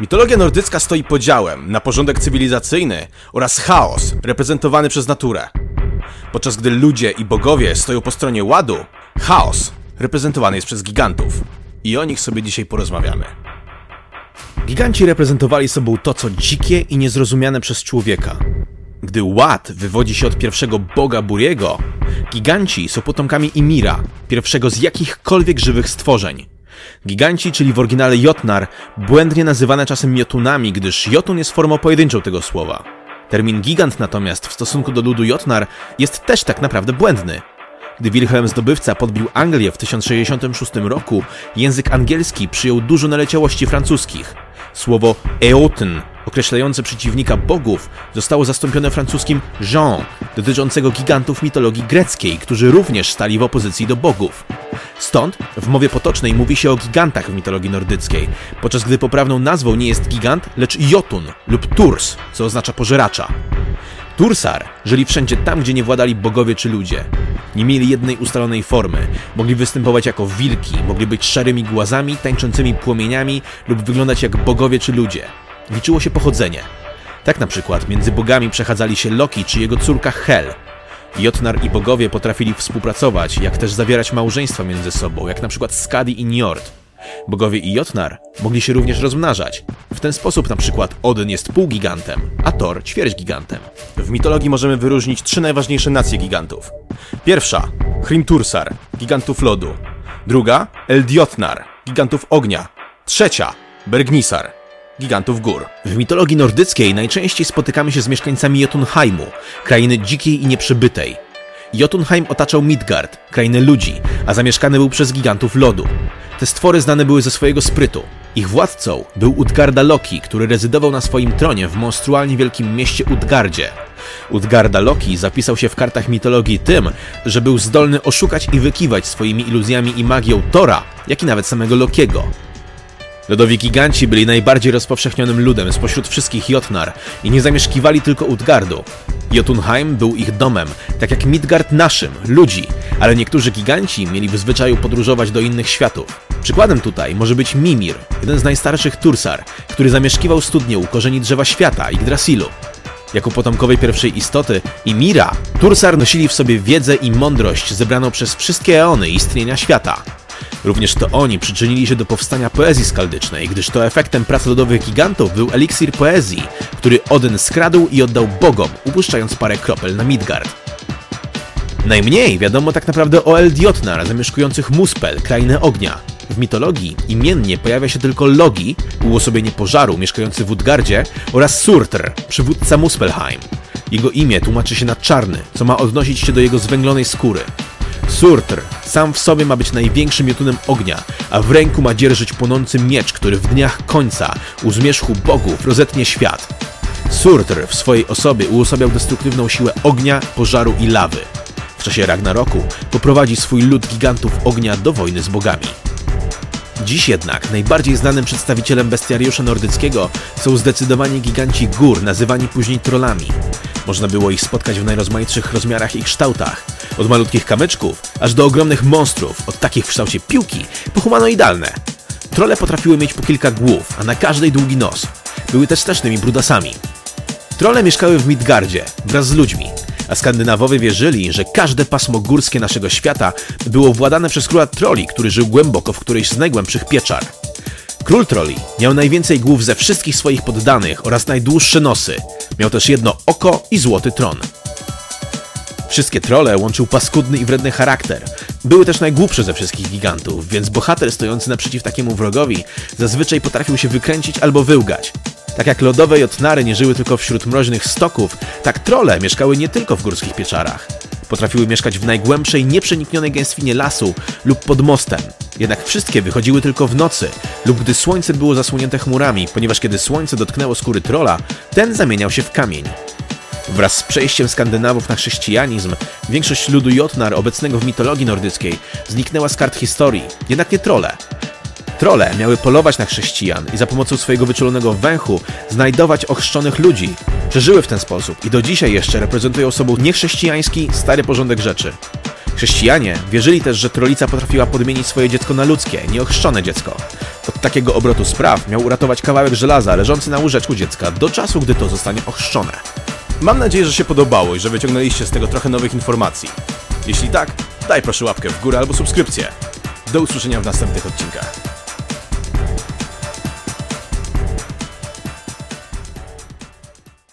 Mitologia nordycka stoi podziałem na porządek cywilizacyjny oraz chaos reprezentowany przez naturę. Podczas gdy ludzie i bogowie stoją po stronie ładu, chaos reprezentowany jest przez gigantów. I o nich sobie dzisiaj porozmawiamy. Giganci reprezentowali sobą to, co dzikie i niezrozumiane przez człowieka. Gdy ład wywodzi się od pierwszego boga Buriego, giganci są potomkami Imira, pierwszego z jakichkolwiek żywych stworzeń. Giganci, czyli w oryginale Jotnar, błędnie nazywane czasem Jotunami, gdyż Jotun jest formą pojedynczą tego słowa. Termin gigant natomiast w stosunku do ludu Jotnar jest też tak naprawdę błędny. Gdy Wilhelm Zdobywca podbił Anglię w 1066 roku, język angielski przyjął dużo naleciałości francuskich. Słowo Eoten, określające przeciwnika bogów, zostało zastąpione francuskim Jean, dotyczącego gigantów mitologii greckiej, którzy również stali w opozycji do bogów. Stąd w mowie potocznej mówi się o gigantach w mitologii nordyckiej, podczas gdy poprawną nazwą nie jest gigant, lecz Jotun lub Turs, co oznacza pożeracza. Tursar żyli wszędzie tam, gdzie nie władali bogowie czy ludzie. Nie mieli jednej ustalonej formy. Mogli występować jako wilki, mogli być szarymi głazami, tańczącymi płomieniami lub wyglądać jak bogowie czy ludzie. Liczyło się pochodzenie. Tak na przykład między bogami przechadzali się Loki czy jego córka Hel. Jotnar i bogowie potrafili współpracować, jak też zawierać małżeństwa między sobą, jak na przykład Skadi i Njord. Bogowie i Jotnar mogli się również rozmnażać. W ten sposób na przykład Odyn jest półgigantem, a Thor ćwierćgigantem. W mitologii możemy wyróżnić trzy najważniejsze nacje gigantów. Pierwsza Hrimtursar, gigantów lodu. Druga Eldjotnar, gigantów ognia. Trzecia Bergnisar, gigantów gór. W mitologii nordyckiej najczęściej spotykamy się z mieszkańcami Jotunheimu, krainy dzikiej i nieprzybytej. Jotunheim otaczał Midgard, krainę ludzi, a zamieszkany był przez gigantów lodu. Te stwory znane były ze swojego sprytu. Ich władcą był Utgarda Loki, który rezydował na swoim tronie w monstrualnie wielkim mieście Utgardzie. Utgarda Loki zapisał się w kartach mitologii tym, że był zdolny oszukać i wykiwać swoimi iluzjami i magią Tora, jak i nawet samego Lokiego. Lodowi giganci byli najbardziej rozpowszechnionym ludem spośród wszystkich Jotnar i nie zamieszkiwali tylko Utgardu. Jotunheim był ich domem, tak jak Midgard naszym, ludzi, ale niektórzy giganci mieli w zwyczaju podróżować do innych światów. Przykładem tutaj może być Mimir, jeden z najstarszych Tursar, który zamieszkiwał studnię u korzeni drzewa świata, Yggdrasilu. Jako potomkowej pierwszej istoty i Mira, Tursar nosili w sobie wiedzę i mądrość zebraną przez wszystkie eony istnienia świata. Również to oni przyczynili się do powstania poezji skaldycznej, gdyż to efektem prac lodowych gigantów był eliksir poezji, który Odyn skradł i oddał bogom, upuszczając parę kropel na Midgard. Najmniej wiadomo tak naprawdę o Eldjotnar, zamieszkujących Muspel, krainę ognia. W mitologii imiennie pojawia się tylko Logi, uosobienie pożaru mieszkający w Utgardzie, oraz Surtr, przywódca Muspelheim. Jego imię tłumaczy się na czarny, co ma odnosić się do jego zwęglonej skóry. Surtr sam w sobie ma być największym jotunem ognia, a w ręku ma dzierżyć płonący miecz, który w dniach końca, u zmierzchu bogów, rozetnie świat. Surtr w swojej osobie uosabiał destruktywną siłę ognia, pożaru i lawy. W czasie Ragnaroku poprowadzi swój lud gigantów ognia do wojny z bogami. Dziś jednak najbardziej znanym przedstawicielem bestiariusza nordyckiego są zdecydowanie giganci gór, nazywani później trollami. Można było ich spotkać w najrozmaitszych rozmiarach i kształtach. Od malutkich kamyczków, aż do ogromnych monstrów, od takich w kształcie piłki, po humanoidalne. Trole potrafiły mieć po kilka głów, a na każdej długi nos. Były też strasznymi brudasami. Trole mieszkały w Midgardzie, wraz z ludźmi, a Skandynawowie wierzyli, że każde pasmo górskie naszego świata było władane przez króla troli, który żył głęboko w którejś z najgłębszych pieczar. Król troli miał najwięcej głów ze wszystkich swoich poddanych oraz najdłuższe nosy. Miał też jedno oko i złoty tron. Wszystkie trole łączył paskudny i wredny charakter. Były też najgłupsze ze wszystkich gigantów, więc bohater stojący naprzeciw takiemu wrogowi zazwyczaj potrafił się wykręcić albo wyłgać. Tak jak lodowe jotnary nie żyły tylko wśród mroźnych stoków, tak trole mieszkały nie tylko w górskich pieczarach. Potrafiły mieszkać w najgłębszej, nieprzeniknionej gęstwinie lasu lub pod mostem. Jednak wszystkie wychodziły tylko w nocy lub gdy słońce było zasłonięte chmurami, ponieważ kiedy słońce dotknęło skóry trola, ten zamieniał się w kamień. Wraz z przejściem Skandynawów na chrześcijanizm, większość ludu Jotnar obecnego w mitologii nordyckiej zniknęła z kart historii, jednak nie trole. Trole miały polować na chrześcijan i za pomocą swojego wyczulonego węchu znajdować ochrzczonych ludzi. Przeżyły w ten sposób i do dzisiaj jeszcze reprezentują sobą niechrześcijański, stary porządek rzeczy. Chrześcijanie wierzyli też, że trolica potrafiła podmienić swoje dziecko na ludzkie, nieochrzczone dziecko. Od takiego obrotu spraw miał uratować kawałek żelaza leżący na łóżeczku dziecka do czasu, gdy to zostanie ochrzczone. Mam nadzieję, że się podobało i że wyciągnęliście z tego trochę nowych informacji. Jeśli tak, daj proszę łapkę w górę albo subskrypcję. Do usłyszenia w następnych odcinkach.